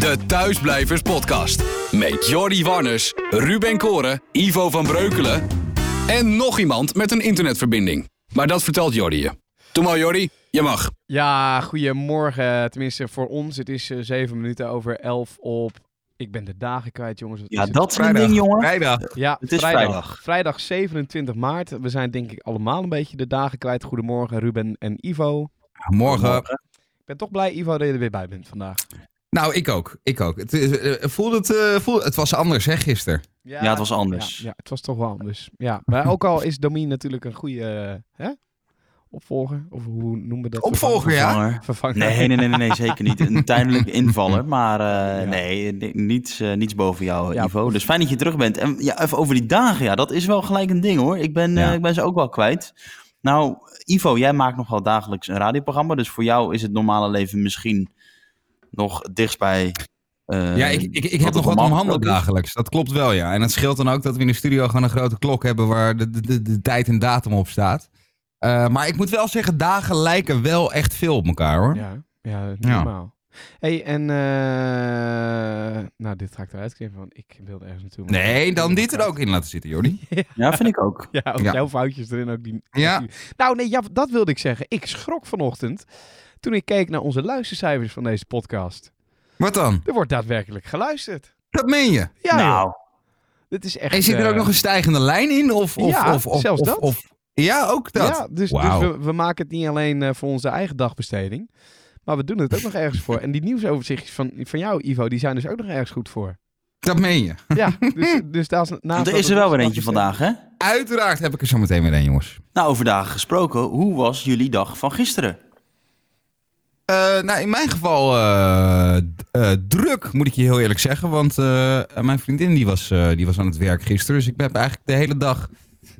De Thuisblijvers Podcast. Met Jordi Warners, Ruben Koren, Ivo van Breukelen en nog iemand met een internetverbinding. Maar dat vertelt Jordi je. Doe maar Jordi, je mag. Ja, goedemorgen. Tenminste, voor ons. Het is eh, zeven minuten over elf op. Ik ben de dagen kwijt, jongens. Wat Ja, is dat is een ding, jongen. Vrijdag. Ja, Het is vrijdag. vrijdag. Vrijdag 27 maart. We zijn denk ik allemaal een beetje de dagen kwijt. Goedemorgen, Ruben en Ivo. Morgen. Ik ben toch blij, Ivo, dat je er weer bij bent vandaag. Nou, ik ook. Ik ook. Het, is- eh, voelde het, eh, voelde, het was anders, hè, gisteren. Ja, het was anders. Ja, ja, het was toch wel anders. Ja, maar ook al is Domien natuurlijk een goede eh, hè? opvolger. Of hoe noemen we dat? Opvolger, ja. Vervanger. Vervanger. Nee, nee, nee, nee, nee, zeker niet. Een tijdelijke invaller, maar eh, Ja. nee, ni- niets, eh, niets boven jou, Ja. Ivo. Dus fijn dat je terug bent. En ja, even over die dagen, ja, dat is wel gelijk een ding hoor. Ik ben, eh, ik ben ze ook wel kwijt. Nou, Ivo, jij maakt nog wel dagelijks een radioprogramma, dus voor jou is het normale leven misschien nog dichtstbij. eh, ja, ik, ik, ik heb nog wat om handen dagelijks. Dat klopt wel, ja. En het scheelt dan ook dat we in de studio gewoon een grote klok hebben waar de, de, de, de tijd en datum op staat. Eh, maar ik moet wel zeggen, dagen lijken wel echt veel op elkaar, hoor. Ja, ja, normaal. hey, en... eh, nou, dit ga ik eruit knippen, want ik wilde ergens naartoe. Nee, dan dit er ook in laten zitten, Jordi. Ja, vind ik ook. Ja, ook Ja. jouw foutjes erin ook. Die... Ja. Nou, nee, ja, dat wilde ik zeggen. Ik schrok vanochtend toen ik keek naar onze luistercijfers van deze podcast. Wat dan? Er wordt daadwerkelijk geluisterd. Dat meen je. Ja, nou, joh. Dit is echt... En zit er ook eh, nog een stijgende lijn in? Of, of, Ja, of, of, zelfs of- dat. of- ja, ook dat. Ja, dus, dus we, we maken het niet alleen eh, voor onze eigen dagbesteding. Maar we doen het ook nog ergens voor. En die nieuwsoverzichtjes van, van jou, Ivo, die zijn dus ook nog ergens goed voor. Dat meen je. Ja, dus, dus daar is, naast er dat is er wel onze weer eentje vandaag, hè? Uiteraard heb ik er zo meteen weer een, jongens. Nou, over dagen gesproken, hoe was jullie dag van gisteren? Eh, nou, in mijn geval eh, eh, druk, moet ik je heel eerlijk zeggen. Want mijn vriendin die was, die was aan het werk gisteren. Dus ik heb eigenlijk de hele dag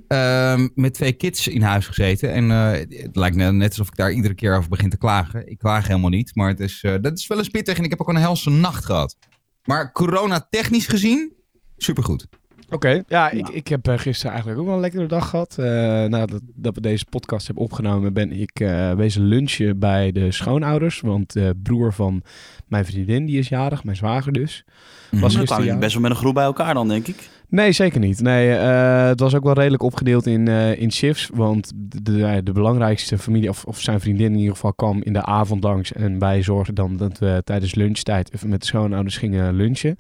ehm, met twee kids in huis gezeten. En het lijkt net, alsof ik daar iedere keer over begin te klagen. Ik klaag helemaal niet. Maar het is, dat is wel eens pittig. En ik heb ook een helse nacht gehad. Maar corona-technisch gezien, supergoed. Oké, ja, ik, ik heb eh, gisteren eigenlijk ook wel een lekkere dag gehad. Eh, nadat dat we deze podcast hebben opgenomen, ben ik eh wezen lunchen bij de schoonouders. Want de broer van mijn vriendin, die is jarig, mijn zwager dus. Was gisteren jarig. best wel met een groep bij elkaar dan, denk ik. Nee, zeker niet. Nee, het was ook wel redelijk opgedeeld in, eh, in shifts. Want de, de, de belangrijkste familie, of, of zijn vriendin in ieder geval, kwam in de avond langs. En wij zorgden dan dat we tijdens lunchtijd even met de schoonouders gingen lunchen.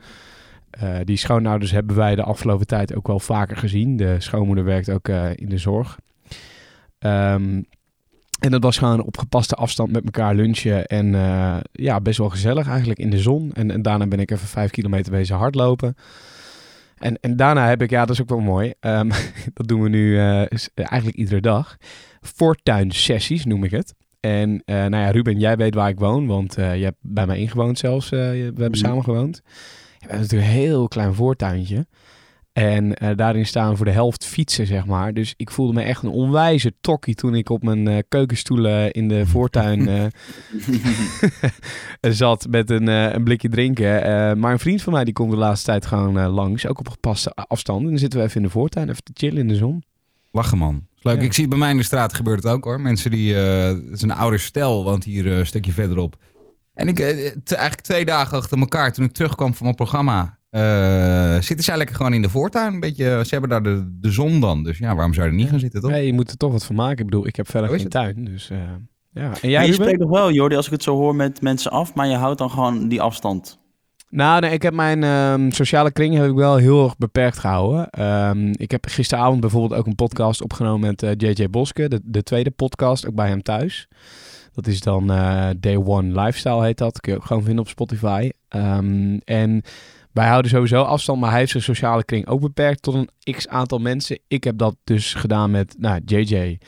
Eh, die schoonouders hebben wij de afgelopen tijd ook wel vaker gezien. De schoonmoeder werkt ook eh, in de zorg. Ehm, en dat was gewoon op gepaste afstand met elkaar lunchen. En eh, ja, best wel gezellig eigenlijk in de zon. En, en daarna ben ik even vijf kilometer bezig hardlopen. En, en daarna heb ik, ja, dat is ook wel mooi. ehm, dat doen we nu eigenlijk iedere dag. Voortuinsessies noem ik het. En nou ja, Ruben, jij weet waar ik woon, want je hebt bij mij ingewoond zelfs. we hebben Mhm. samen gewoond. We hebben natuurlijk een heel klein voortuintje. En eh, daarin staan voor de helft fietsen, zeg maar. Dus ik voelde me echt een onwijze tokkie toen ik op mijn eh, keukenstoelen in de voortuin eh, zat met een, een blikje drinken. Maar een vriend van mij die komt de laatste tijd gewoon langs, ook op gepaste afstand. En dan zitten we even in de voortuin, even te chillen in de zon. Lachen man. Leuk. Ja. Ik zie het bij mij in de straat gebeurt het ook hoor. Mensen die, het is een ouder stel, want hier een stukje verderop. En ik, eh, t- eigenlijk twee dagen achter elkaar, toen ik terugkwam van mijn programma, eh, zitten zij lekker gewoon in de voortuin. Een beetje, ze hebben daar de, de zon dan. Dus ja, waarom zou je er niet gaan zitten toch? Nee, je moet er toch wat van maken. Ik bedoel, ik heb verder geen tuin, dus eh, ja. En jij, je spreekt nog wel, Jordi, als ik het zo hoor met mensen af, maar je houdt dan gewoon die afstand. Nou, nee, ik heb mijn ehm, sociale kring heb ik wel heel erg beperkt gehouden. Ehm, ik heb gisteravond bijvoorbeeld ook een podcast opgenomen met JJ Boske, de, de tweede podcast, ook bij hem thuis. Dat is dan eh, Day One Lifestyle heet dat. Kun je ook gewoon vinden op Spotify. Ehm, en wij houden sowieso afstand, maar hij heeft zijn sociale kring ook beperkt tot een x aantal mensen. Ik heb dat dus gedaan met nou, JJ,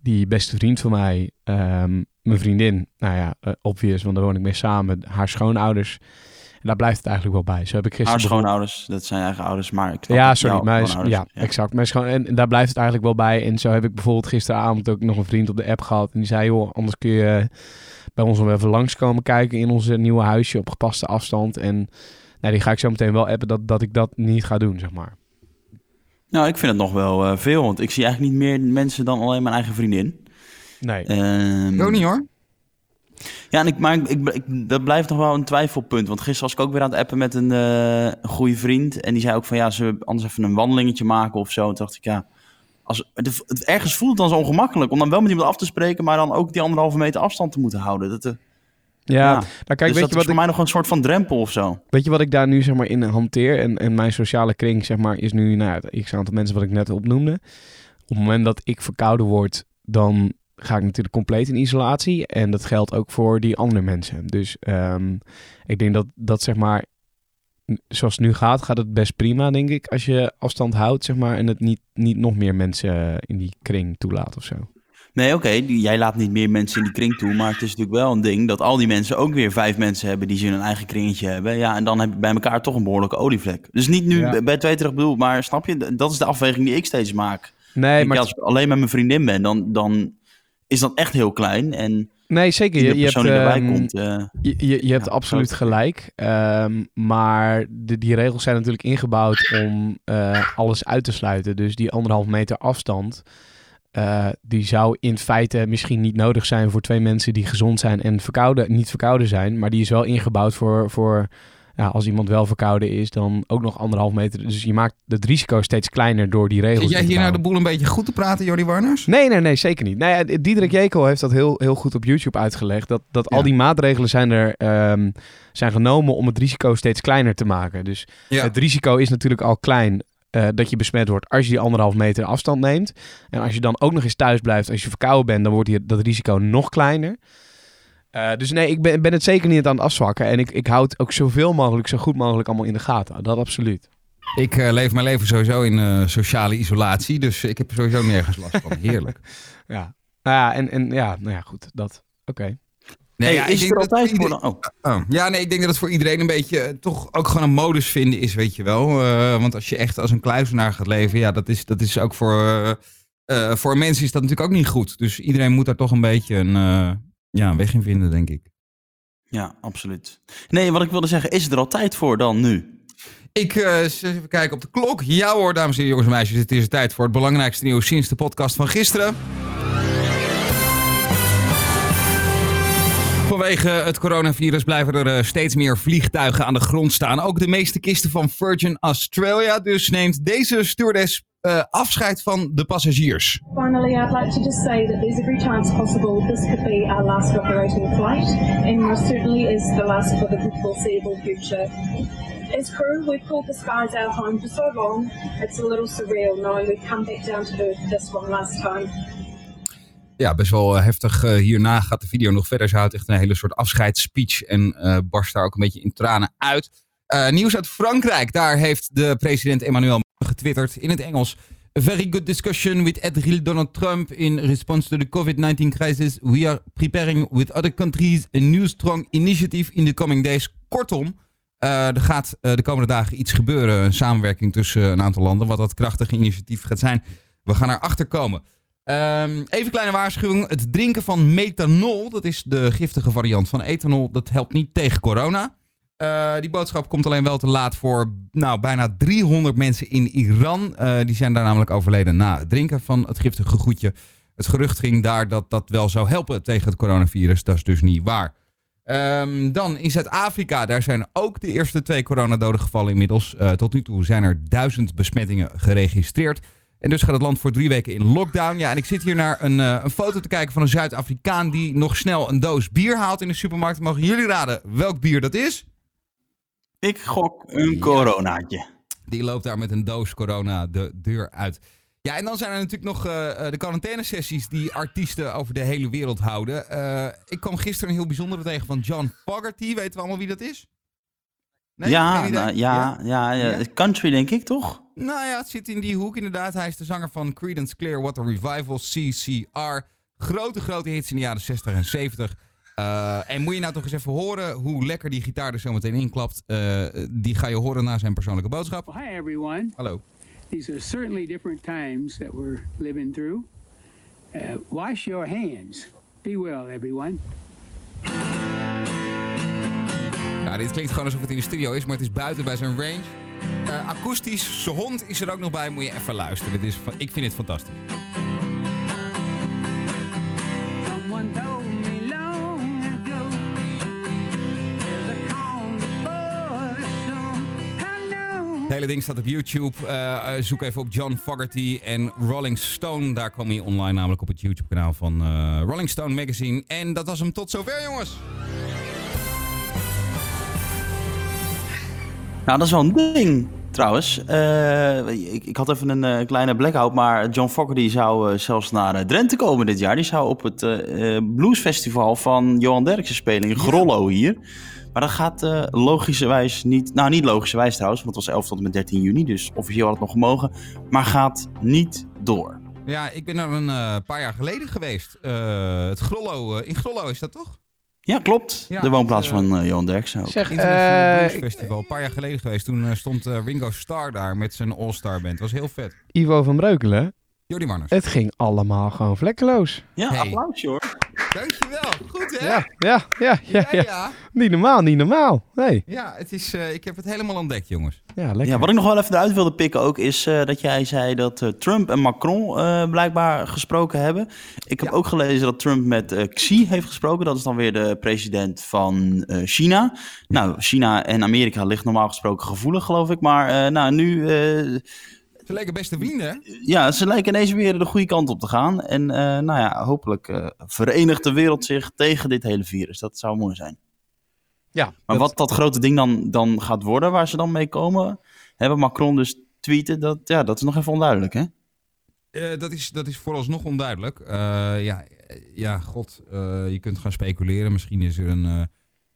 die beste vriend van mij, ehm, mijn vriendin. Nou ja, eh, obvious, want daar woon ik mee samen. Haar schoonouders. En daar blijft het eigenlijk wel bij. Zo heb ik gisteren Haar schoonouders, dat zijn eigen ouders, maar ik ja, sorry. Maar, schoonouders, ja, exact. Maar schoon, en, en daar blijft het eigenlijk wel bij. En zo heb ik bijvoorbeeld gisteravond ook nog een vriend op de app gehad. En die zei, joh, anders kun je bij ons nog even langskomen kijken in ons nieuwe huisje op gepaste afstand. En nou, die ga ik zo meteen wel appen dat, dat ik dat niet ga doen, zeg maar. Nou, ik vind het nog wel eh, veel, want ik zie eigenlijk niet meer mensen dan alleen mijn eigen vriendin. Nee. Ehm, Ik ook niet hoor. Ja, en ik, maar ik, dat blijft nog wel een twijfelpunt. Want gisteren was ik ook weer aan het appen met een eh, goede vriend. En die zei ook van ja, we anders even een wandelingetje maken of zo. En toen dacht ik ja, als, het, het- ergens voelt het dan zo ongemakkelijk om dan wel met iemand af te spreken, maar dan ook die anderhalve meter afstand te moeten houden. Dat, eh, Ja, Ja. nou kijk, dus weet, dat je is wat voor ik, mij nog een soort van drempel of zo. weet je wat ik daar nu zeg maar in hanteer? En, en mijn sociale kring zeg maar is nu, nou ja, het x aantal mensen wat ik net opnoemde. Op het moment dat ik verkouden word, dan ga ik natuurlijk compleet in isolatie. En dat geldt ook voor die andere mensen. Dus ehm, ik denk dat dat zeg maar, zoals het nu gaat, gaat het best prima denk ik. Als je afstand houdt zeg maar en het niet, niet nog meer mensen in die kring toelaat of zo. Nee, oké, jij laat niet meer mensen in die kring toe, maar het is natuurlijk wel een ding dat al die mensen ook weer vijf mensen hebben die ze in hun eigen kringetje hebben. Ja, en dan heb je bij elkaar toch een behoorlijke olievlek. Dus niet nu Ja. bij- bij twee terug bedoeld, maar snap je, dat is de afweging die ik steeds maak. Nee, Ik, maar als ik alleen met mijn vriendin ben, dan, dan is dat echt heel klein. En nee, zeker. Je, je hebt, erbij komt, Je, je, je hebt Ja, absoluut gelijk. Maar de, die regels zijn natuurlijk ingebouwd om eh, alles uit te sluiten. Dus die anderhalf meter afstand, eh, die zou in feite misschien niet nodig zijn voor twee mensen die gezond zijn en verkouden, niet verkouden zijn. Maar die is wel ingebouwd voor, voor ja, als iemand wel verkouden is, dan ook nog anderhalf meter. Dus je maakt het risico steeds kleiner door die regels. Zit jij hier nou de boel een beetje goed te praten, Jordi Warners? Nee, nee, nee, zeker niet. Nou ja, Diederik Jekel heeft dat heel, heel goed op YouTube uitgelegd. Dat, dat al die maatregelen zijn, er, ehm, zijn genomen om het risico steeds kleiner te maken. Dus Ja. het risico is natuurlijk al klein eh, dat je besmet wordt als je die anderhalf meter afstand neemt. En als je dan ook nog eens thuis blijft, als je verkouden bent, dan wordt die, dat risico nog kleiner. Eh, dus nee, ik ben, ben het zeker niet aan het afzwakken. En ik, ik houd het ook zoveel mogelijk, zo goed mogelijk allemaal in de gaten. Dat absoluut. Ik eh, leef mijn leven sowieso in eh, sociale isolatie, dus ik heb sowieso nergens last van. Heerlijk. Ja, nou ja, en, en ja, nou ja, goed, dat. Oké. Nee, hey, ja, ik is denk er dat altijd voor iedereen-. Oh, Oh, ja, nee, ik denk dat het voor iedereen een beetje toch ook gewoon een modus vinden is, weet je wel. Eh, want als je echt als een kluizenaar gaat leven, ja, dat is, dat is ook voor, eh, eh, voor mensen is dat natuurlijk ook niet goed. Dus iedereen moet daar toch een beetje een, eh, ja, een weg in vinden, denk ik. ja, absoluut. Nee, wat ik wilde zeggen, is er al tijd voor dan nu? Ik eh, eens even kijken op de klok. Ja hoor, dames en heren, jongens en meisjes, het is tijd voor het belangrijkste nieuws sinds de podcast van gisteren. Vanwege het coronavirus blijven er eh, steeds meer vliegtuigen aan de grond staan. Ook de meeste kisten van Virgin Australia. Dus neemt deze stewardess eh, afscheid van de passagiers. Finally, I'd like to just say that there's every chance possible this could be our last operating flight, and most certainly is the last for the foreseeable future. As crew, we've called the skies our home for so long, it's a little surreal knowing we've come back down to earth this one last time. Ja, best wel eh, heftig. Eh, hierna gaat de video nog verder. Ze houdt echt een hele soort afscheidsspeech en eh, barst daar ook een beetje in tranen uit. Eh, nieuws uit Frankrijk. Daar heeft de president Emmanuel getwitterd in het Engels. A very good discussion with Adril Donald Trump in response to the COVID-19 crisis. We are preparing with other countries a new strong initiative in the coming days. Kortom, eh, er gaat eh, de komende dagen iets gebeuren. Een samenwerking tussen een aantal landen. Wat dat krachtige initiatief gaat zijn. We gaan erachter komen. Ehm, even kleine waarschuwing. Het drinken van methanol, dat is de giftige variant van ethanol, dat helpt niet tegen corona. Eh, die boodschap komt alleen wel te laat voor nou, bijna 300 mensen in Iran. Eh, die zijn daar namelijk overleden na het drinken van het giftige goedje. Het gerucht ging daar dat dat wel zou helpen tegen het coronavirus. Dat is dus niet waar. Ehm, dan in Zuid-Afrika, daar zijn ook de eerste twee coronadoden gevallen inmiddels. Eh, tot nu toe zijn er duizend besmettingen geregistreerd. En dus gaat het land voor drie weken in lockdown. Ja, en ik zit hier naar een, een foto te kijken van een Zuid-Afrikaan die nog snel een doos bier haalt in de supermarkt. Mogen jullie raden welk bier dat is? Ik gok een coronaatje. Die loopt daar met een doos corona de deur uit. Ja, en dan zijn er natuurlijk nog eh, de quarantainesessies die artiesten over de hele wereld houden. Eh, ik kwam gisteren een heel bijzondere tegen van John Fogerty. Weten we allemaal wie dat is? Nee? ja, nou, ja, ja, ja, Ja? country denk ik toch? Nou ja, het zit in die hoek inderdaad. Hij is de zanger van Creedence Clearwater Revival, CCR. Grote, grote hits in de jaren 60 en 70. Eh, en moet je nou toch eens even horen hoe lekker die gitaar er zo meteen inklapt. Eh, die ga je horen na zijn persoonlijke boodschap. Well, hi, everyone. Hallo. These are certainly different times that we're living through. Uh, wash your hands. Be well, everyone. Nou, dit klinkt gewoon alsof het in de studio is, maar het is buiten bij zijn range. Akoestisch, zijn hond is er ook nog bij, moet je even luisteren. Dit is, ik vind het fantastisch. Het hele ding staat op YouTube. Eh, eh, zoek even op John Fogerty en Rolling Stone. Daar kom je online namelijk op het YouTube-kanaal van eh, Rolling Stone Magazine. En dat was hem tot zover, jongens. Nou, dat is wel een ding, trouwens. Ik, ik had even een kleine blackout, maar John Fogerty zou zelfs naar Drenthe komen dit jaar. Die zou op het bluesfestival van Johan Derksen spelen in Grollo hier. Maar dat gaat eh, logischerwijs niet... Nou, niet logischerwijs trouwens, want het was 11 tot en met 13 juni. Dus officieel had het nog gemogen. Maar gaat niet door. Ja, ik ben er een eh, paar jaar geleden geweest. Eh, het Grollo, in Grollo is dat toch? Ja, klopt. Ja, de woonplaats het, eh, van eh, Johan Derksen ook. Zeg, International Festival. Een paar jaar geleden geweest. Toen stond eh, Ringo Starr daar met zijn All-Star Band. was heel vet. Ivo van Breukelen, Jordi Manners. het ging allemaal gewoon vlekkeloos. Ja, Hey. applausje hoor. Dankjewel. Goed hè? Ja, ja, ja, ja, ja. ja. ja. Niet normaal, niet normaal. Nee, Ja, het is, eh, ik heb het helemaal ontdekt, jongens. ja, lekker. Ja, wat ik nog wel even eruit wilde pikken ook, is eh, dat jij zei dat eh, Trump en Macron eh, blijkbaar gesproken hebben. Ik heb Ja. ook gelezen dat Trump met eh, Xi heeft gesproken. Dat is dan weer de president van eh, China. Nou, China en Amerika ligt normaal gesproken gevoelig, geloof ik. Maar eh, nou, nu, eh, Ze leken beste vrienden, ja, ze lijken ineens weer de goede kant op te gaan. En eh, nou ja, hopelijk eh, verenigt de wereld zich tegen dit hele virus. Dat zou mooi zijn. Ja, Maar dat- wat dat grote ding dan, dan gaat worden, waar ze dan mee komen, hebben Macron dus tweeten, dat, ja, dat is nog even onduidelijk, hè? Eh, dat, is, dat is vooralsnog onduidelijk. Eh, ja, ja, god, eh, je kunt gaan speculeren. Misschien is er een, eh,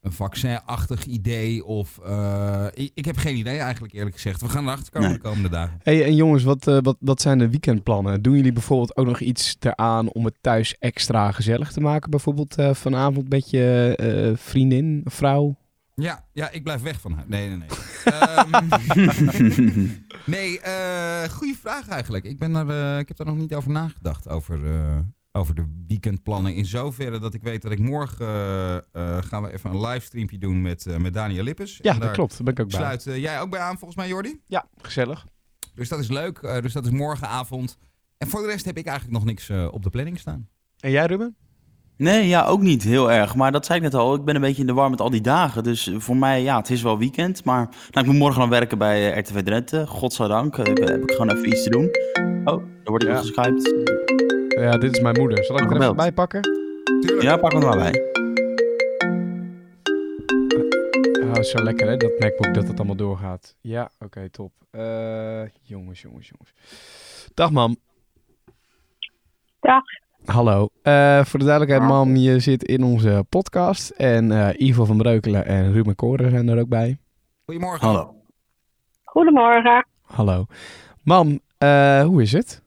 een vaccin-achtig idee. Of, eh, ik, ik heb geen idee eigenlijk, eerlijk gezegd. We gaan erachter komen Nee. de komende dagen. Hey, en jongens, wat, eh, wat, wat zijn de weekendplannen? Doen jullie bijvoorbeeld ook nog iets eraan om het thuis extra gezellig te maken? Bijvoorbeeld eh, vanavond met je eh, vriendin, vrouw? Ja, ja, ik blijf weg van haar. Nee, nee, nee. Ehm, nee, eh goede vraag eigenlijk. Ik, ben er, ik heb daar nog niet over nagedacht. Over, eh, over de weekendplannen. In zoverre dat ik weet dat ik morgen eh, eh, gaan we even een livestreampje doen met, eh, met Daniel Lippes. Ja, En dat klopt. Daar ben ik ook bij. Sluit jij ook bij aan volgens mij, Jordi? Ja, gezellig. Dus dat is leuk. Dus dat is morgenavond. En voor de rest heb ik eigenlijk nog niks op de planning staan. En jij, Ruben? Nee, ja, ook niet heel erg. Maar dat zei ik net al, ik ben een beetje in de war met al die dagen. Dus voor mij, ja, het is wel weekend. Maar nou, ik moet morgen gaan werken bij RTV Drenthe. Godzijdank, ik- heb ik gewoon even iets te doen. Oh, daar word ik Ja. nog geskyped. Ja, dit is mijn moeder. Zal ik er even bij pakken? Tuurlijk. Ja, pak er maar bij. Oh, zo lekker hè, dat MacBook, dat het allemaal doorgaat. Ja, oké, top. Eh, jongens, jongens, jongens. Dag, mam. Dag. Hallo. Eh, voor de duidelijkheid, mam, je zit in onze podcast. En eh, Ivo van Breukelen en Ruben Koren zijn er ook bij. Goedemorgen. Hallo. Goedemorgen. Hallo. Mam, eh, hoe is het?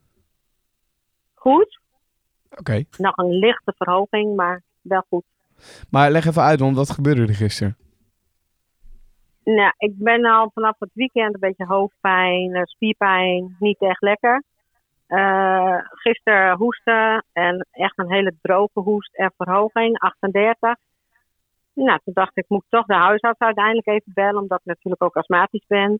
Goed. Oké. Nog een lichte verhoging, maar wel goed. Maar leg even uit, want wat gebeurde er gisteren? Nou, ik ben al vanaf het weekend een beetje hoofdpijn, eh, spierpijn, niet echt lekker. Eh gisteren hoesten en echt een hele droge hoest en verhoging, 38. Nou, toen dacht ik, moet toch de huisarts uiteindelijk even bellen, omdat ik natuurlijk ook astmatisch ben.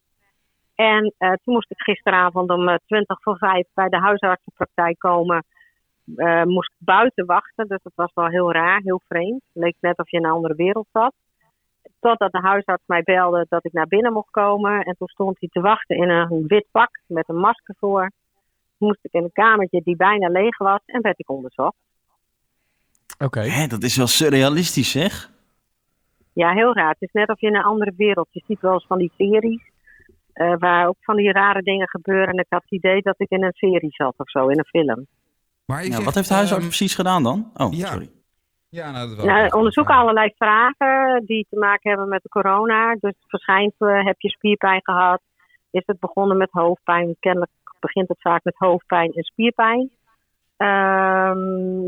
En eh, toen moest ik gisteravond om eh, 20 voor 5 bij de huisartsenpraktijk komen. Eh, moest buiten wachten, dus dat was wel heel raar, heel vreemd. Het leek net of je in een andere wereld zat. Totdat de huisarts mij belde dat ik naar binnen mocht komen. En toen stond hij te wachten in een wit pak met een masker voor. Moest ik in een kamertje die bijna leeg was en werd ik onderzocht. Oké. Dat is wel surrealistisch, zeg. Ja, heel raar. Het is net of je in een andere wereld. Je ziet wel eens van die series. eh, waar ook van die rare dingen gebeuren. En ik had het idee dat ik in een serie zat of zo, in een film. Maar je Ja, zegt, wat heeft de huisarts ehm, precies gedaan dan? Oh, ja. sorry. Ja, nou, dat wel. Nou, onderzoeken allerlei vragen die te maken hebben met de corona. Dus verschijnt, eh, heb je spierpijn gehad? Is het begonnen met hoofdpijn? Kennelijk begint het vaak met hoofdpijn en spierpijn. Ehm,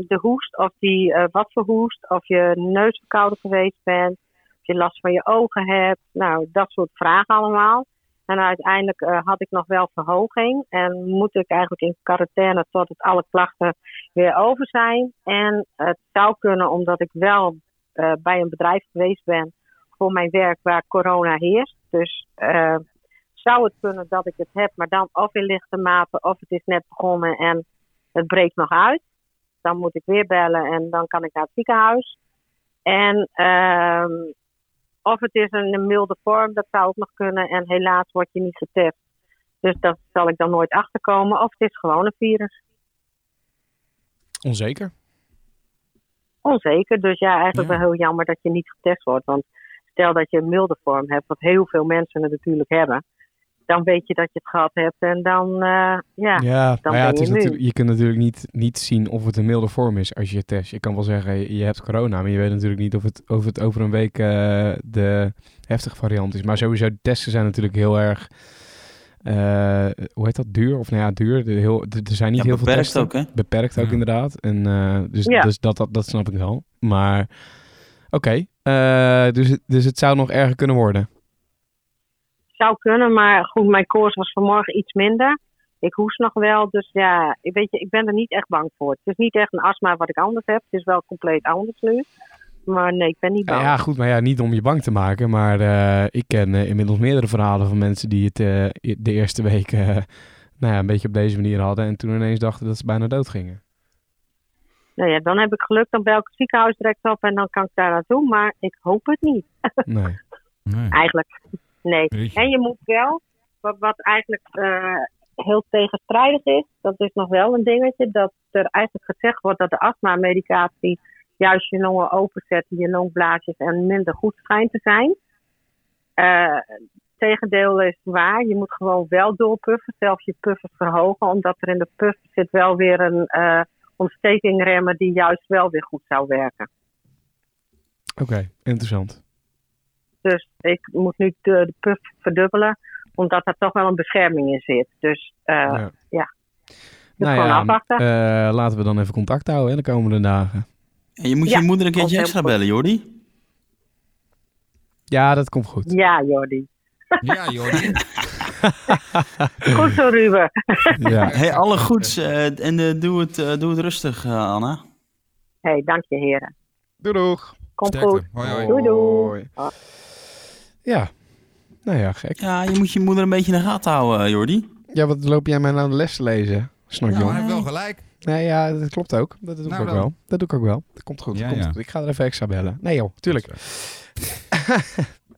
de hoest, of die, eh, wat voor hoest, of je neus verkouden geweest bent, of je last van je ogen hebt. Nou, dat soort vragen allemaal. En uiteindelijk eh, had ik nog wel verhoging en moet ik eigenlijk in quarantaine totdat alle klachten weer over zijn. En het zou kunnen omdat ik wel eh, bij een bedrijf geweest ben voor mijn werk waar corona heerst. Dus eh, zou het kunnen dat ik het heb, maar dan of in lichte mate of het is net begonnen en het breekt nog uit. Dan moet ik weer bellen en dan kan ik naar het ziekenhuis. En ehm, of het is een, milde vorm, dat zou ook nog kunnen. En helaas word je niet getest. Dus dat zal ik dan nooit achterkomen. Of het is gewoon een virus. Onzeker. Onzeker. Dus ja, eigenlijk Ja. wel heel jammer dat je niet getest wordt. Want stel dat je een milde vorm hebt, wat heel veel mensen het natuurlijk hebben. Dan weet je dat je het gehad hebt en dan, eh, ja. Ja, dan maar ja, ben het is je nu. natuurlijk, je kunt natuurlijk niet, niet zien of het een milde vorm is als je het test. Je kan wel zeggen, je- hebt corona, maar je weet natuurlijk niet of het, of het over een week eh, de heftige variant is. Maar sowieso, de testen zijn natuurlijk heel erg, eh, hoe heet dat, duur? Of nou ja, duur. De heel, de- er zijn niet Ja, heel veel beperkt testen. ook, hè? Beperkt ook Ja. inderdaad. En, eh, dus Ja. dus dat, dat, dat snap ik wel. Maar oké, eh, dus, dus het zou nog erger kunnen worden. Zou kunnen, maar goed, mijn koers was vanmorgen iets minder. Ik hoest nog wel, dus ja, ik, weet je, ik ben er niet echt bang voor. Het is niet echt een astma wat ik anders heb. Het is wel compleet anders nu. Maar nee, ik ben niet bang. Ja, goed, maar ja, niet om je bang te maken. Maar eh, ik ken eh, inmiddels meerdere verhalen van mensen die het eh, de eerste week eh, nou ja, een beetje op deze manier hadden. En toen ineens dachten dat ze bijna dood gingen. Nou ja, dan heb ik geluk, dan bel ik het ziekenhuis direct op en dan kan ik daar naartoe. Maar ik hoop het niet. Nee. Nee. Eigenlijk, nee. En je moet wel, wat, wat eigenlijk eh, heel tegenstrijdig is, dat is nog wel een dingetje, dat er eigenlijk gezegd wordt dat de astma-medicatie juist je longen openzet, je longblaasjes en minder goed schijnt te zijn. Eh, tegendeel is waar, je moet gewoon wel doorpuffen, zelfs je puffen verhogen, omdat er in de puff zit wel weer een eh ontsteking remmen die juist wel weer goed zou werken. Oké, interessant. Dus ik moet nu de, de puff verdubbelen, omdat er toch wel een bescherming in zit. Dus eh Ja. ja. nou gewoon ja, afwachten. eh, laten we dan even contact houden hè, de komende dagen. En je moet Ja, je moeder een keertje extra bellen, Jordi. Ja, dat komt goed. ja, Jordi. Ja, Jordi. Goed zo, Ruben. Ja. Hey, alle goeds eh, en eh, doe, het, eh, doe het rustig, eh, Anna. hey, dank je heren. Doei doeg. Komt Sterkte. goed. Hoi, hoi. Doei, doei. Ja, nou ja, gek. Ja, je moet je moeder een beetje in de gaten houden, eh, Jordi. Ja, wat loop jij mij nou de les te lezen? Snap je maar hij heeft wel gelijk. Nee, ja, dat klopt ook. Dat doe ik Nou ook wel. Dat doe ik ook wel. Dat komt goed. Ja, dat komt ja. goed. Ik ga er even extra bellen. Nee joh, tuurlijk.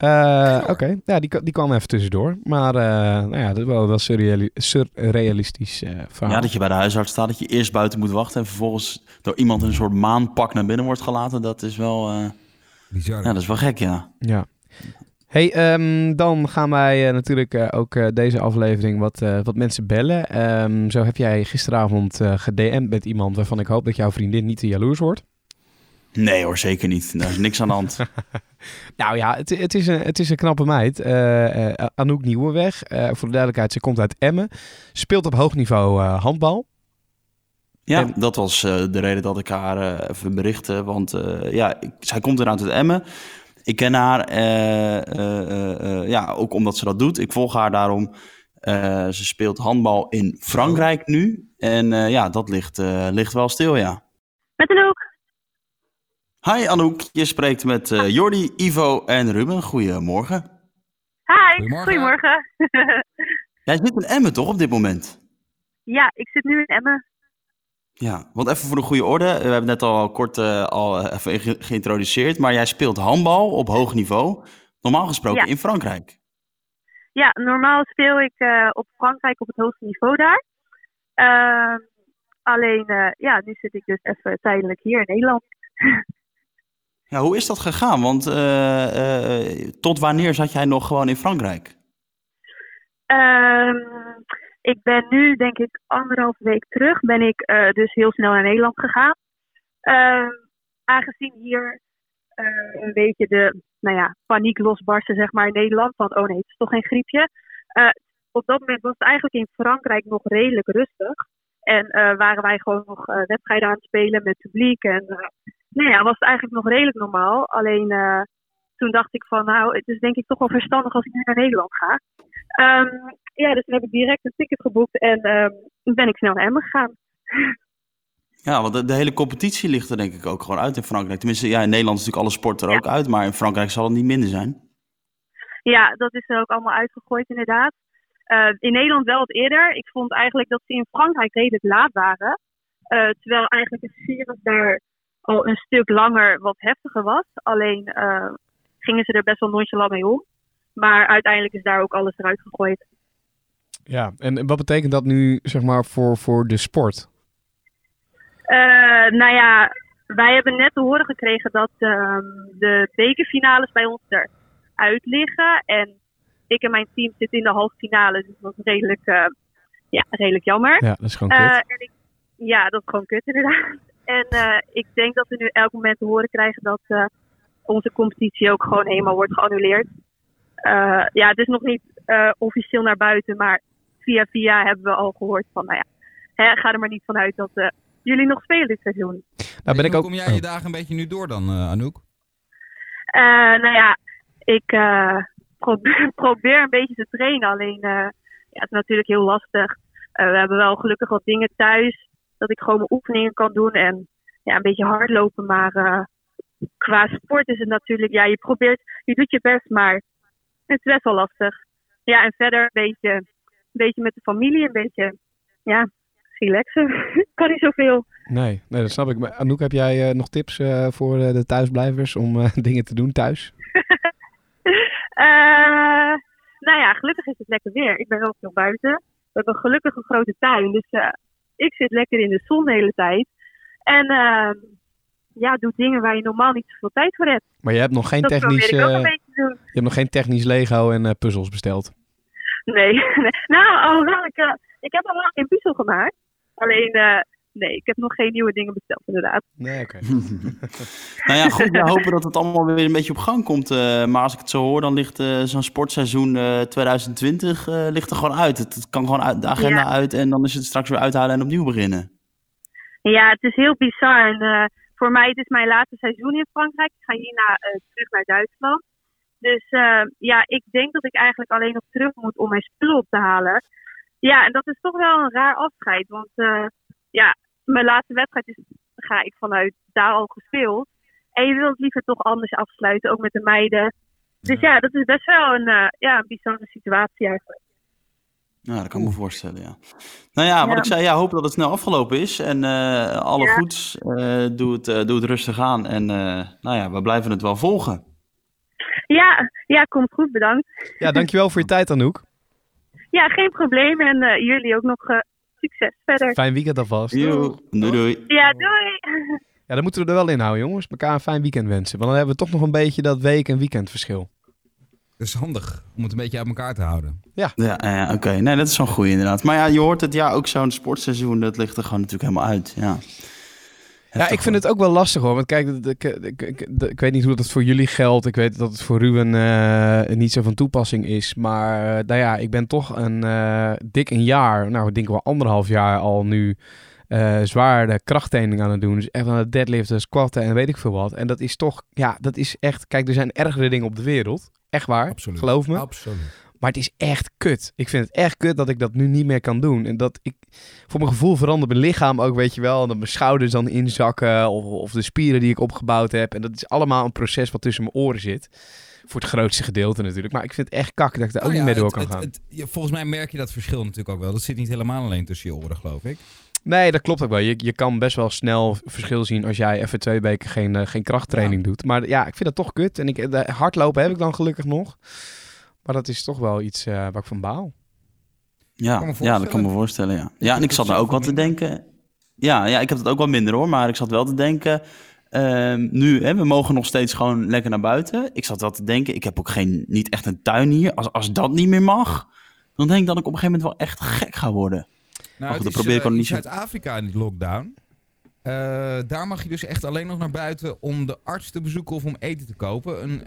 Eh, Oké, ja, die, die kwam even tussendoor. Maar eh, nou ja, dat is wel wel surreali- surrealistisch eh verhaal. Ja, dat je bij de huisarts staat, dat je eerst buiten moet wachten en vervolgens door iemand in een soort maanpak naar binnen wordt gelaten. Dat is wel, eh, Bizar. ja, dat is wel gek, ja. Ja. Hey, ehm, dan gaan wij eh, natuurlijk eh, ook eh, deze aflevering wat, wat mensen bellen. Ehm, zo heb jij gisteravond gedM'd met iemand waarvan ik hoop dat jouw vriendin niet te jaloers wordt. Nee hoor, zeker niet. Daar is niks aan de hand. Nou ja, het, het, is, een, het is een knappe meid. Anouk Nieuwenweg. Voor de duidelijkheid, ze komt uit Emmen. Speelt op hoog niveau handbal. Ja, En- dat was de reden dat ik haar even berichtte. Want ja, ik, zij komt eruit uit Emmen. Ik ken haar, eh, eh, eh, ja, ook omdat ze dat doet. Ik volg haar daarom. Eh, ze speelt handbal in Frankrijk nu. En eh, ja, dat ligt, eh, ligt wel stil, ja. Met een ook. Hi Anouk, je spreekt met eh, Jordi, Ivo en Ruben. Goedemorgen. Hi, Goedemorgen. goedemorgen. Jij zit in Emmen toch op dit moment? ja, ik zit nu in Emmen. Ja, want even voor de goede orde. We hebben het net al kort eh, al even ge- geïntroduceerd. Maar jij speelt handbal op hoog niveau. Normaal gesproken Ja. in Frankrijk. Ja, normaal speel ik eh, op Frankrijk op het hoogste niveau daar. Ehm, alleen, eh, ja, nu zit ik dus even tijdelijk hier in Nederland. Ja, hoe is dat gegaan? Want eh, eh, tot wanneer zat jij nog gewoon in Frankrijk? Ik ben nu, denk ik, anderhalf week terug, ben ik eh, dus heel snel naar Nederland gegaan. Ehm, aangezien hier eh, een beetje de nou ja, paniek losbarstte, zeg maar, in Nederland. Van, oh nee, het is toch geen griepje. Eh, op dat moment was het eigenlijk in Frankrijk nog redelijk rustig. En waren wij gewoon nog wedstrijden aan het spelen met publiek. En nou ja, was het eigenlijk nog redelijk normaal. Alleen toen dacht ik van, nou, het is denk ik toch wel verstandig als ik nu naar Nederland ga. Ehm, ja, dus toen heb ik direct een ticket geboekt en toen ben ik snel naar Emmen gegaan. Ja, want de, de hele competitie ligt er denk ik ook gewoon uit in Frankrijk. Tenminste, ja, in Nederland is natuurlijk alle sport er ook uit. Maar in Frankrijk zal het niet minder zijn. Ja, dat is er ook allemaal uitgegooid inderdaad. Eh, in Nederland wel wat eerder. Ik vond eigenlijk dat ze in Frankrijk redelijk laat waren. Eh, terwijl eigenlijk het virus daar al een stuk langer wat heftiger was. Alleen, eh, gingen ze er best wel nonchalant mee om. Maar uiteindelijk is daar ook alles eruit gegooid. Ja, en wat betekent dat nu zeg maar voor, voor de sport? Eh, nou ja, wij hebben net te horen gekregen dat ehm, de bekerfinales bij ons eruit liggen. En ik en mijn team zitten in de halve finale, dus dat is redelijk, eh, ja, redelijk jammer. Ja, dat is gewoon Eh, kut. en ik, ja, dat is gewoon kut inderdaad. En eh, ik denk dat we nu elk moment te horen krijgen dat eh, onze competitie ook gewoon helemaal wordt geannuleerd. Eh, ja, het is nog niet eh, officieel naar buiten, maar via via hebben we al gehoord van, nou ja, hè, ga er maar niet vanuit dat eh, jullie nog spelen dit seizoen. nou ben ik Hoe ook... kom jij oh. je dagen een beetje nu door dan, Anouk? Eh, nou ja, ik eh, probeer, probeer een beetje te trainen. Alleen, eh, ja, het is natuurlijk heel lastig. Eh, we hebben wel gelukkig wat dingen thuis. Dat ik gewoon mijn oefeningen kan doen. En ja, een beetje hardlopen. Maar eh, qua sport is het natuurlijk... Ja, je probeert... Je doet je best, maar het is best wel lastig. Ja, en verder een beetje, een beetje met de familie. Een beetje, ja, relaxen. kan niet zoveel. Nee, nee, dat snap ik. Maar Anouk, heb jij eh, nog tips eh, voor eh, de thuisblijvers om dingen te doen thuis? Eh, nou ja, gelukkig is het lekker weer. Ik ben wel veel buiten. We hebben gelukkig een grote tuin. Dus ik zit lekker in de zon de hele tijd. En eh, ja, doe dingen waar je normaal niet zoveel tijd voor hebt. Maar je hebt nog geen dat technisch, eh, een beetje te doen. je hebt nog geen technisch Lego en eh, puzzels besteld. Nee. nee. Nou, alhoewel ik, eh, ik heb al lang geen puzzel gemaakt. Alleen, eh, nee, ik heb nog geen nieuwe dingen besteld inderdaad. Nee, oké. Nou ja, goed, we hopen dat het allemaal weer een beetje op gang komt. eh, maar als ik het zo hoor, dan ligt eh, zo'n sportseizoen eh, 2020 eh, ligt er gewoon uit. Het, het kan gewoon uit de agenda Ja. uit en dan is het straks weer uithalen en opnieuw beginnen. Ja, het is heel bizar. En, eh, voor mij het is mijn laatste seizoen in Frankrijk. Ik ga hierna eh, terug naar Duitsland. Dus eh, ja, ik denk dat ik eigenlijk alleen nog terug moet om mijn spullen op te halen. Ja, en dat is toch wel een raar afscheid. Want eh, ja, mijn laatste wedstrijd is, ga ik vanuit daar al gespeeld. En je wilt liever toch anders afsluiten, ook met de meiden. Dus ja, dat is best wel een, eh, ja, een bizarre situatie eigenlijk. Ja, dat kan ik me voorstellen, ja. Nou ja, wat Ja. ik zei, ja, hoop dat het snel afgelopen is. En eh, alle Ja. goeds, eh, doe, het, eh, doe het rustig aan. En eh, nou ja, we blijven het wel volgen. Ja, ja, komt goed, bedankt. Ja, dankjewel voor je tijd Anouk. Ja, geen probleem. En jullie ook nog succes verder. Fijn weekend alvast. Doei doei. Ja, doei. Ja, dan moeten we er wel in houden jongens. Elkaar een fijn weekend wensen. Want dan hebben we toch nog een beetje dat week- en weekendverschil. Dat is handig om het een beetje uit elkaar te houden. Ja, eh, oké. Nee, dat is zo'n goeie inderdaad. Maar ja, je hoort het, ja, ook zo'n sportseizoen, dat ligt er gewoon natuurlijk helemaal uit. Ja, Ja, ik vind het ook wel lastig hoor. Want kijk, ik, ik, ik, ik- ik weet niet hoe dat voor jullie geldt. Ik weet dat het voor Ruben eh, niet zo van toepassing is. Maar eh, nou ja, ik ben toch een eh, dik een jaar, nou ik denk wel anderhalf jaar al nu eh zware krachttraining aan het doen. Dus echt aan het deadliften, squatten en weet ik veel wat. En dat is toch, ja, dat is echt, kijk, er zijn ergere dingen op de wereld. Echt waar, Absoluut. geloof me. Absoluut. Maar het is echt kut. Ik vind het echt kut dat ik dat nu niet meer kan doen. En dat ik, voor mijn gevoel verandert mijn lichaam ook, weet je wel. En dat mijn schouders dan inzakken. Of, of de spieren die ik opgebouwd heb. En dat is allemaal een proces wat tussen mijn oren zit. Voor het grootste gedeelte natuurlijk. Maar ik vind het echt kak dat ik daar ook Nou niet meer door het- kan het- gaan. het- volgens mij merk je dat verschil natuurlijk ook wel. Dat zit niet helemaal alleen tussen je oren, geloof ik. Nee, dat klopt ook wel. Je, je kan best wel snel verschil zien als jij even twee weken geen, eh, geen krachttraining doet. Maar ja, ik vind dat toch kut. En ik, de hardlopen heb ik dan gelukkig nog. Maar dat is toch wel iets eh, waar ik van baal. Ja, ja, dat kan me voorstellen, ja. Ja, en ik zat er ook wat te denken. Ja, ja, ik heb het ook wat minder hoor, maar ik zat wel te denken. ehm, nu, hè, we mogen nog steeds gewoon lekker naar buiten. Ik zat wel te denken, ik heb ook geen, niet echt een tuin hier. Als, als dat niet meer mag, dan denk ik dat ik op een gegeven moment wel echt gek ga worden. Nou, goed, het dan is, probeer ik eh, niet Zuid-Afrika in die lockdown. Eh, daar mag je dus echt alleen nog naar buiten om de arts te bezoeken of om eten te kopen. Een,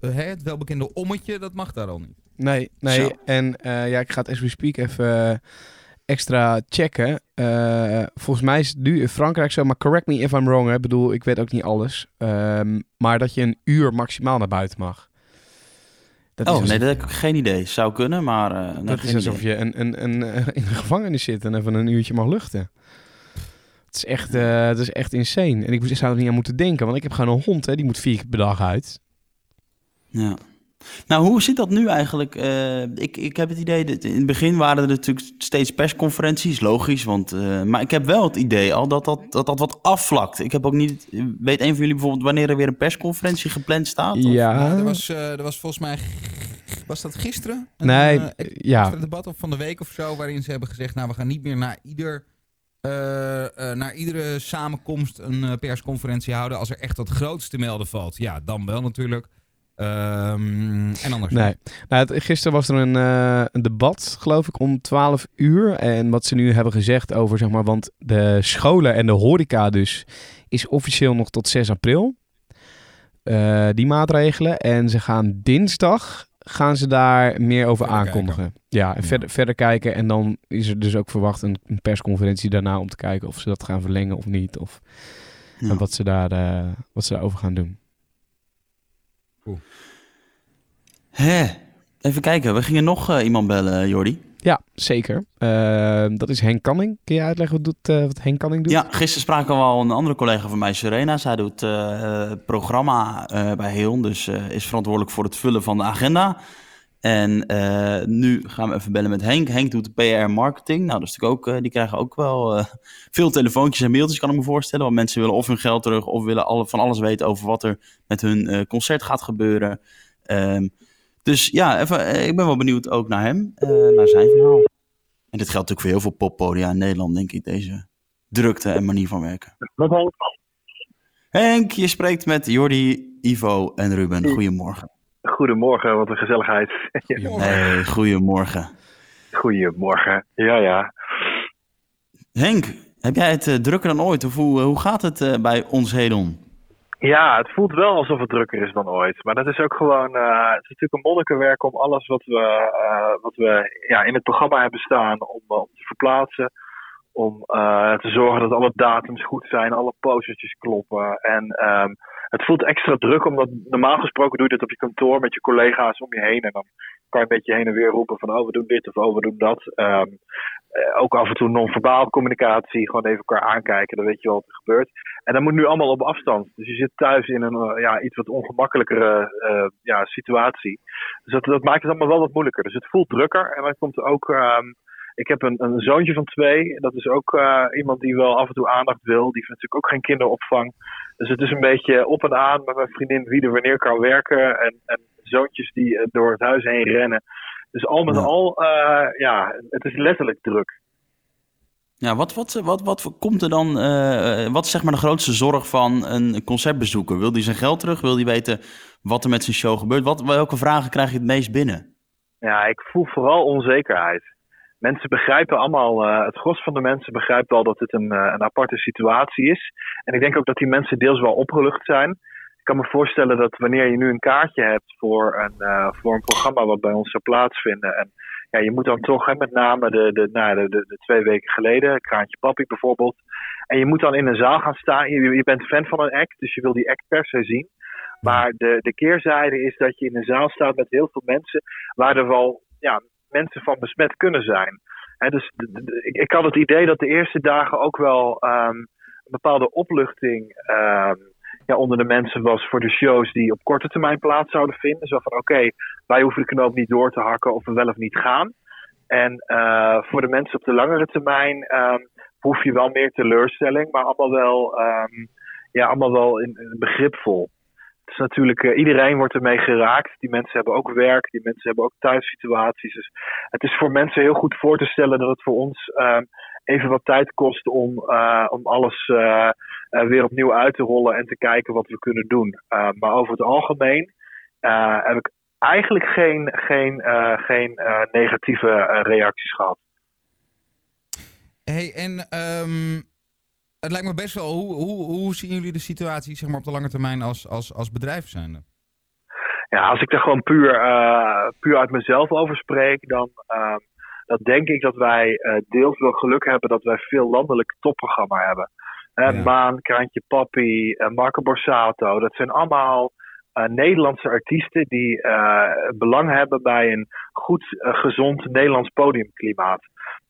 hè, het welbekende ommetje, dat mag daar al niet. Nee, nee. Zo. En eh, ja, ik ga het as we speak even extra checken. Eh, volgens mij is het nu in Frankrijk zo, maar correct me if I'm wrong. Hè. Ik bedoel, ik weet ook niet alles. Ehm, maar dat je een uur maximaal naar buiten mag. Dat oh, is nee, dat heb ik geen idee. Zou kunnen, maar... nee, dat is alsof idee. je een, een, een, eh, in de gevangenis zit en even een uurtje mag luchten. Het is echt, eh, het is echt insane. En ik zou er niet aan moeten denken, want ik heb gewoon een hond, hè, die moet vier keer per dag uit. Ja. Nou, hoe zit dat nu eigenlijk? Eh, ik, ik heb het idee, dat in het begin waren er natuurlijk steeds persconferenties, logisch. Want, eh, maar ik heb wel het idee al dat dat, dat dat wat afvlakt. Ik heb ook niet, weet een van jullie bijvoorbeeld wanneer er weer een persconferentie gepland staat? Of? Ja, Nou, er, was, eh, er was volgens mij, was dat gisteren? Een, Nee, ja. debat of van de week of zo, waarin ze hebben gezegd, nou we gaan niet meer naar ieder... eh, eh, naar iedere samenkomst een persconferentie houden. Als er echt wat groots te melden valt, ja, dan wel natuurlijk. Ehm, en anders Nee. Nou, het- gisteren was er een, eh, een debat, geloof ik, om 12 uur. En wat ze nu hebben gezegd over, zeg maar, want de scholen en de horeca dus is officieel nog tot 6 april. Eh, die maatregelen. En ze gaan dinsdag, gaan ze daar meer over Verder aankondigen. Ja, en Ja. Verder, verder kijken. En dan is er dus ook verwacht een, een persconferentie daarna om te kijken of ze dat gaan verlengen of niet. Of Ja. en wat, ze daar, eh, wat ze daarover gaan doen. Hè? Even kijken, we gingen nog eh, iemand bellen, Jordi. Ja, zeker. Eh, dat is Henk Canning. Kun je uitleggen wat, doet, eh, wat Henk Canning doet? Ja, gisteren spraken we al een andere collega van mij, Serena. Zij doet eh, het programma eh, bij Heon, dus eh, is verantwoordelijk voor het vullen van de agenda. En eh, nu gaan we even bellen met Henk. Henk doet de PR marketing. Nou, dat is natuurlijk ook, eh, die krijgen ook wel eh, veel telefoontjes en mailtjes, kan ik me voorstellen. Want mensen willen of hun geld terug of willen alle, van alles weten over wat er met hun eh, concert gaat gebeuren. Ehm, dus ja, even, eh, ik ben wel benieuwd ook naar hem, eh, naar zijn verhaal. En dit geldt natuurlijk voor heel veel poppodia in Nederland, denk ik, deze drukte en manier van werken. Met Henk. Henk, je spreekt met Jordi, Ivo en Ruben. Goedemorgen. Goedemorgen, wat een gezelligheid. Hey, goedemorgen. Goedemorgen. Ja, ja. Henk, heb jij het eh, drukker dan ooit? Of hoe, hoe gaat het bij ons Hedon? Ja, het voelt wel alsof het drukker is dan ooit. Maar dat is ook gewoon, eh, het is natuurlijk een monnikenwerk om alles wat we, eh, wat we ja, in het programma hebben staan, om, eh, om te verplaatsen. Om te zorgen dat alle datums goed zijn, alle postertjes kloppen. En ehm, het voelt extra druk, omdat normaal gesproken doe je dit op je kantoor met je collega's om je heen. En dan kan je een beetje heen en weer roepen van, oh we doen dit of oh we doen dat. Ehm, eh, ook af en toe non-verbaal communicatie, gewoon even elkaar aankijken, dan weet je wat er gebeurt. En dat moet nu allemaal op afstand. Dus je zit thuis in een eh, ja, iets wat ongemakkelijkere eh, ja, situatie. Dus dat, dat maakt het allemaal wel wat moeilijker. Dus het voelt drukker. En dan komt er ook. ehm, ik heb een, een zoontje van twee. Dat is ook eh, iemand die wel af en toe aandacht wil. Die heeft natuurlijk ook geen kinderopvang. Dus het is een beetje op en aan met mijn vriendin wie er wanneer kan werken. En, en zoontjes die eh, door het huis heen rennen. Dus al met Ja. al, eh, ja, het is letterlijk druk. Ja, wat, wat, wat, wat komt er dan? wat is zeg maar de grootste zorg van een concertbezoeker? Wil hij zijn geld terug? Wil hij weten wat er met zijn show gebeurt? Wat, welke vragen krijg je het meest binnen? Ja, ik voel vooral onzekerheid. Mensen begrijpen allemaal, eh, het gros van de mensen begrijpt wel dat dit een, eh, een aparte situatie is. En ik denk ook dat die mensen deels wel opgelucht zijn. Ik kan me voorstellen dat wanneer je nu een kaartje hebt voor een, eh, voor een programma wat bij ons zou plaatsvinden. En ja, je moet dan toch, hè, met name de, de, nou, de, de, de twee weken geleden, Kraantje Papi bijvoorbeeld. En je moet dan in een zaal gaan staan. Je, je bent fan van een act, dus je wil die act per se zien. Maar de, de keerzijde is dat je in een zaal staat met heel veel mensen waar er wel ja, mensen van besmet kunnen zijn. Dus ik, ik had het idee dat de eerste dagen ook wel ehm, een bepaalde opluchting ehm, ja, onder de mensen was voor de shows die op korte termijn plaats zouden vinden. Zo van oké, wij hoeven de knoop niet door te hakken of we wel of niet gaan. En eh, voor de mensen op de langere termijn ehm, hoef je wel meer teleurstelling, maar allemaal wel, ja, allemaal wel in, in begripvol. Het is natuurlijk, eh, iedereen wordt ermee geraakt. Die mensen hebben ook werk, die mensen hebben ook thuissituaties. Dus het is voor mensen heel goed voor te stellen dat het voor ons ehm, even wat tijd kost om, eh, om alles eh, weer opnieuw uit te rollen en te kijken wat we kunnen doen. Maar over het algemeen heb ik eigenlijk geen, geen, geen negatieve reacties gehad. Hey, en um, het lijkt me best wel, hoe, hoe, hoe zien jullie de situatie zeg maar, op de lange termijn als, als, als bedrijf zijnde? Ja, als ik er gewoon puur, uh, puur uit mezelf over spreek, dan, uh, dan denk ik dat wij uh, deels wel geluk hebben dat wij veel landelijk topprogramma hebben. Ja. Maan, Kraantje Papi, Marco Borsato, dat zijn allemaal Nederlandse artiesten die belang hebben bij een goed, gezond Nederlands podiumklimaat.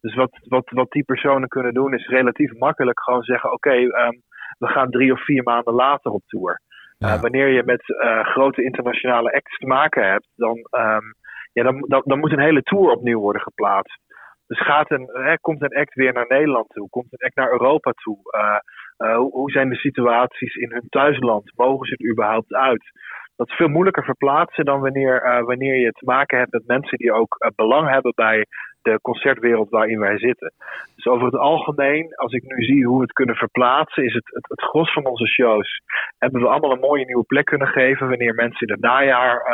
Dus wat, wat, wat die personen kunnen doen is relatief makkelijk gewoon zeggen: oké, okay, um, we gaan drie of vier maanden later op tour. Ja. Uh, wanneer je met uh, grote internationale acts te maken hebt, dan, um, ja, dan, dan, dan, moet een hele tour opnieuw worden geplaatst. Dus gaat een, hè, komt een act weer naar Nederland toe? Komt een act naar Europa toe? Uh, hoe, hoe, zijn de situaties in hun thuisland? Mogen ze er überhaupt uit? Dat is veel moeilijker verplaatsen dan wanneer, wanneer je te maken hebt met mensen die ook belang hebben bij de concertwereld waarin wij zitten. Dus over het algemeen, als ik nu zie hoe we het kunnen verplaatsen, is het, het, het gros van onze shows. Hebben we allemaal een mooie nieuwe plek kunnen geven wanneer mensen in het najaar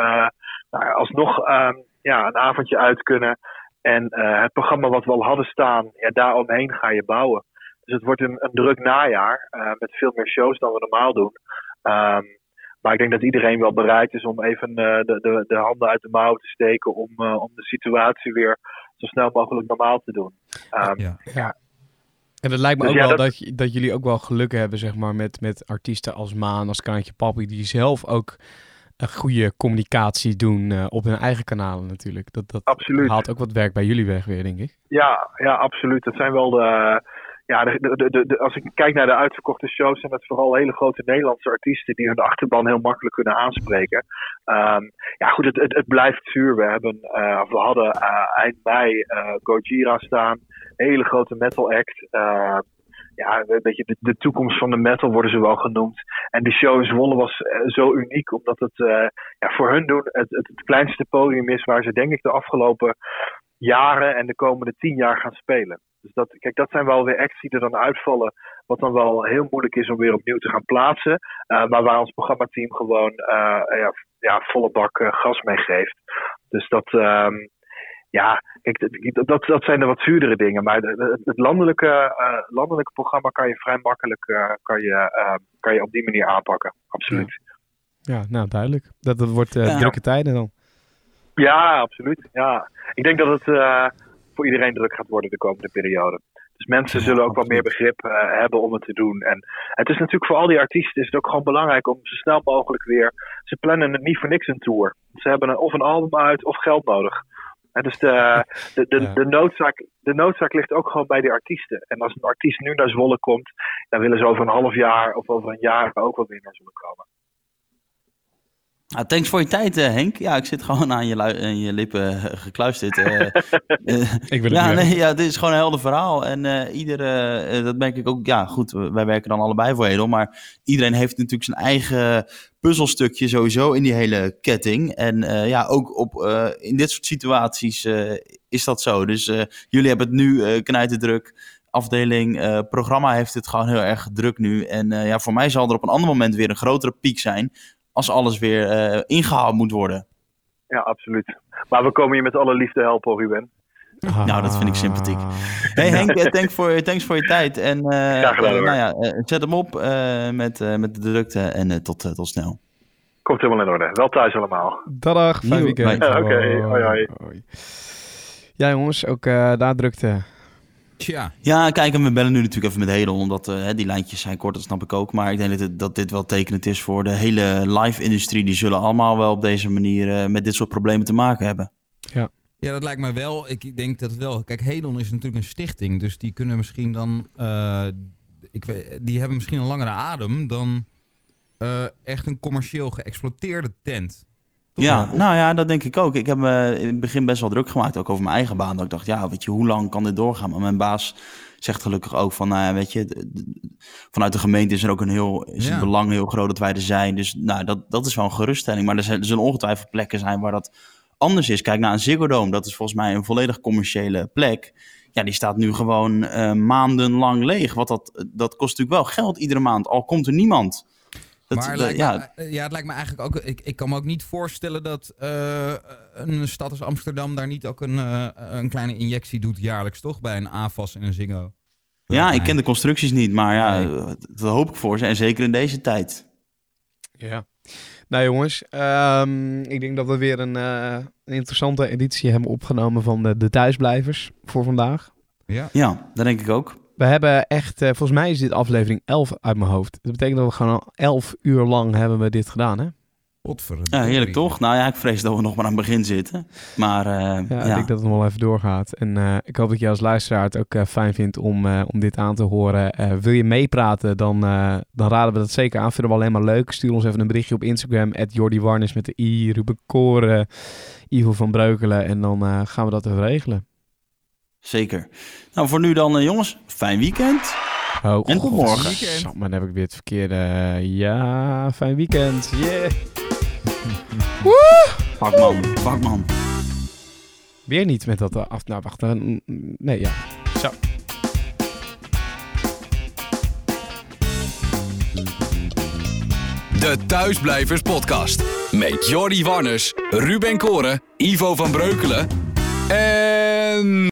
nou, alsnog uh, ja, een avondje uit kunnen. En het programma wat we al hadden staan, ja, daaromheen ga je bouwen. Dus het wordt een, een druk najaar uh, met veel meer shows dan we normaal doen. Um, maar ik denk dat iedereen wel bereid is om even uh, de, de, de handen uit de mouwen te steken om, uh, om de situatie weer zo snel mogelijk normaal te doen. Um, ja. ja. En het lijkt me Dus ook ja, wel dat- dat, jullie ook wel geluk hebben, zeg maar, met, met artiesten als Maan, als Kraantje Papi, die zelf ook een goede communicatie doen eh, op hun eigen kanalen natuurlijk. Dat, dat Absoluut. haalt ook wat werk bij jullie weg weer, denk ik. Ja, ja, absoluut. Dat zijn wel de. Ja, de, de, de, als ik kijk naar de uitverkochte shows, zijn het vooral hele grote Nederlandse artiesten die hun achterban heel makkelijk kunnen aanspreken. Ehm, ja, goed, het, het, blijft zuur. We, hebben, of we hadden eh, eind mei eh, Gojira staan, hele grote metal act. Eh, ja, een beetje de, de toekomst van de metal worden ze wel genoemd. En die show in Zwolle was zo uniek, omdat het ja, voor hun doen het, het kleinste podium is waar ze denk ik de afgelopen jaren en de komende tien jaar gaan spelen. Dus dat, kijk, dat zijn wel weer acts die er dan uitvallen, wat dan wel heel moeilijk is om weer opnieuw te gaan plaatsen. Eh, maar waar ons programmateam gewoon eh, ja, ja, volle bak eh, gas mee geeft. Dus dat, ehm, ja, kijk, dat, dat, dat zijn de wat zuurdere dingen. Maar het landelijke, eh, landelijke programma kan je vrij makkelijk eh, kan je, eh, kan je op die manier aanpakken. Absoluut. Ja, nou duidelijk. Dat, dat wordt eh, Ja. drukke tijden dan. Ja, absoluut. Ja. Ik denk dat het eh, voor iedereen druk gaat worden de komende periode. Dus mensen zullen ook wel meer begrip eh, hebben om het te doen. En het is natuurlijk voor al die artiesten is het ook gewoon belangrijk om zo snel mogelijk weer. Ze plannen het niet voor niks een tour. Ze hebben een, of een album uit of geld nodig. En dus de, de, de, de, noodzaak, de noodzaak ligt ook gewoon bij die artiesten. En als een artiest nu naar Zwolle komt, dan willen ze over een half jaar of over een jaar ook wel weer naar Zwolle komen. Nou, thanks voor je tijd, eh, Henk. Ja, ik zit gewoon aan je, aan je lippen eh, gekluisterd. eh. Ik wil het ja, nee, ja, dit is gewoon een helder verhaal. En iedere, dat merk ik ook, ja goed, wij werken dan allebei voor Hedel. Maar iedereen heeft natuurlijk zijn eigen puzzelstukje sowieso in die hele ketting. En ja, ook op, in dit soort situaties is dat zo. Dus jullie hebben het nu eh knijterdruk. Afdeling programma heeft het gewoon heel erg druk nu. En ja, voor mij zal er op een ander moment weer een grotere piek zijn. Als alles weer eh, ingehaald moet worden. Ja, absoluut. Maar we komen je met alle liefde helpen, Ruben. Nou, dat vind ik sympathiek. Hey Henk, eh, thanks voor, thanks voor je tijd. En eh, Graag gedaan, nou ja, zet hem op eh, met, eh, met de drukte en eh, tot, tot snel. Komt helemaal in orde. Wel thuis allemaal. Dag, fijn weekend. Ja, oké. Hoi, hoi. Ja jongens, ook eh, daar drukte. Tja, Ja, kijk, en we bellen nu natuurlijk even met Hedel, omdat eh, die lijntjes zijn kort, dat snap ik ook. Maar ik denk dat, het- dat dit wel tekenend is voor de hele live-industrie. Die zullen allemaal wel op deze manier eh, met dit soort problemen te maken hebben. Ja, dat lijkt me wel. Ik denk dat het wel. Kijk, Hedon is natuurlijk een stichting, dus die kunnen misschien dan. eh, ik weet, die hebben misschien een langere adem dan eh, echt een commercieel geëxploiteerde tent. Ja, nou ja, dat denk ik ook. Ik heb me in het begin best wel druk gemaakt, ook over mijn eigen baan. Dat ik dacht, ja, weet je, hoe lang kan dit doorgaan? Maar mijn baas zegt gelukkig ook van, nou ja, weet je, vanuit de gemeente is er ook een heel, is Ja. het belang heel groot dat wij er zijn. Dus nou, dat, dat is wel een geruststelling. Maar er, zijn, er zullen ongetwijfeld plekken zijn waar dat anders is. Kijk naar een Ziggo Dome, dat is volgens mij een volledig commerciële plek. Ja, die staat nu gewoon eh, maandenlang leeg. Wat dat, dat kost natuurlijk wel geld iedere maand, al komt er niemand. Dat, maar dat- lijkt ja, me, ja, het lijkt me eigenlijk ook. Ik, ik kan me ook niet voorstellen dat eh, een stad als Amsterdam daar niet ook een, eh, een kleine injectie doet jaarlijks, toch? Bij een AFAS en een Ziggo. Ja, ik ken de constructies niet, maar ja, Nee. eh, dat hoop ik voor ze. En zeker in deze tijd. Ja. Nou jongens, ehm, ik denk dat we weer een, eh, een interessante editie hebben opgenomen van de, de thuisblijvers voor vandaag. Ja. Ja, dat denk ik ook. We hebben echt, eh, volgens mij is dit aflevering 11 uit mijn hoofd. Dat betekent dat we gewoon al 11 uur lang hebben we dit gedaan, hè? Ja, heerlijk toch? Nou ja, ik vrees dat we nog maar aan het begin zitten. Maar eh, Ja, ja, ik denk dat het nog wel even doorgaat. En eh, ik hoop dat je als luisteraar het ook fijn vindt om, eh, om dit aan te horen. Eh, wil je meepraten, dan, eh, dan raden we dat zeker aan. Vinden we alleen maar leuk. Stuur ons even een berichtje op Instagram. Jordi Warnes met de I, Ruben Koren, Ivo van Breukelen. En dan eh, gaan we dat even regelen. Zeker. Nou, voor nu dan eh, jongens, fijn weekend. Oh, En tot morgen. Zo, maar dan heb ik weer het verkeerde. ja, fijn weekend. Yeah. Vakman, vakman. Weer niet met dat eh, af. Nou, wacht. eh, mm, nee, ja. Zo. De Thuisblijvers Podcast. Met Jordi Warners, Ruben Koren, Ivo van Breukelen en...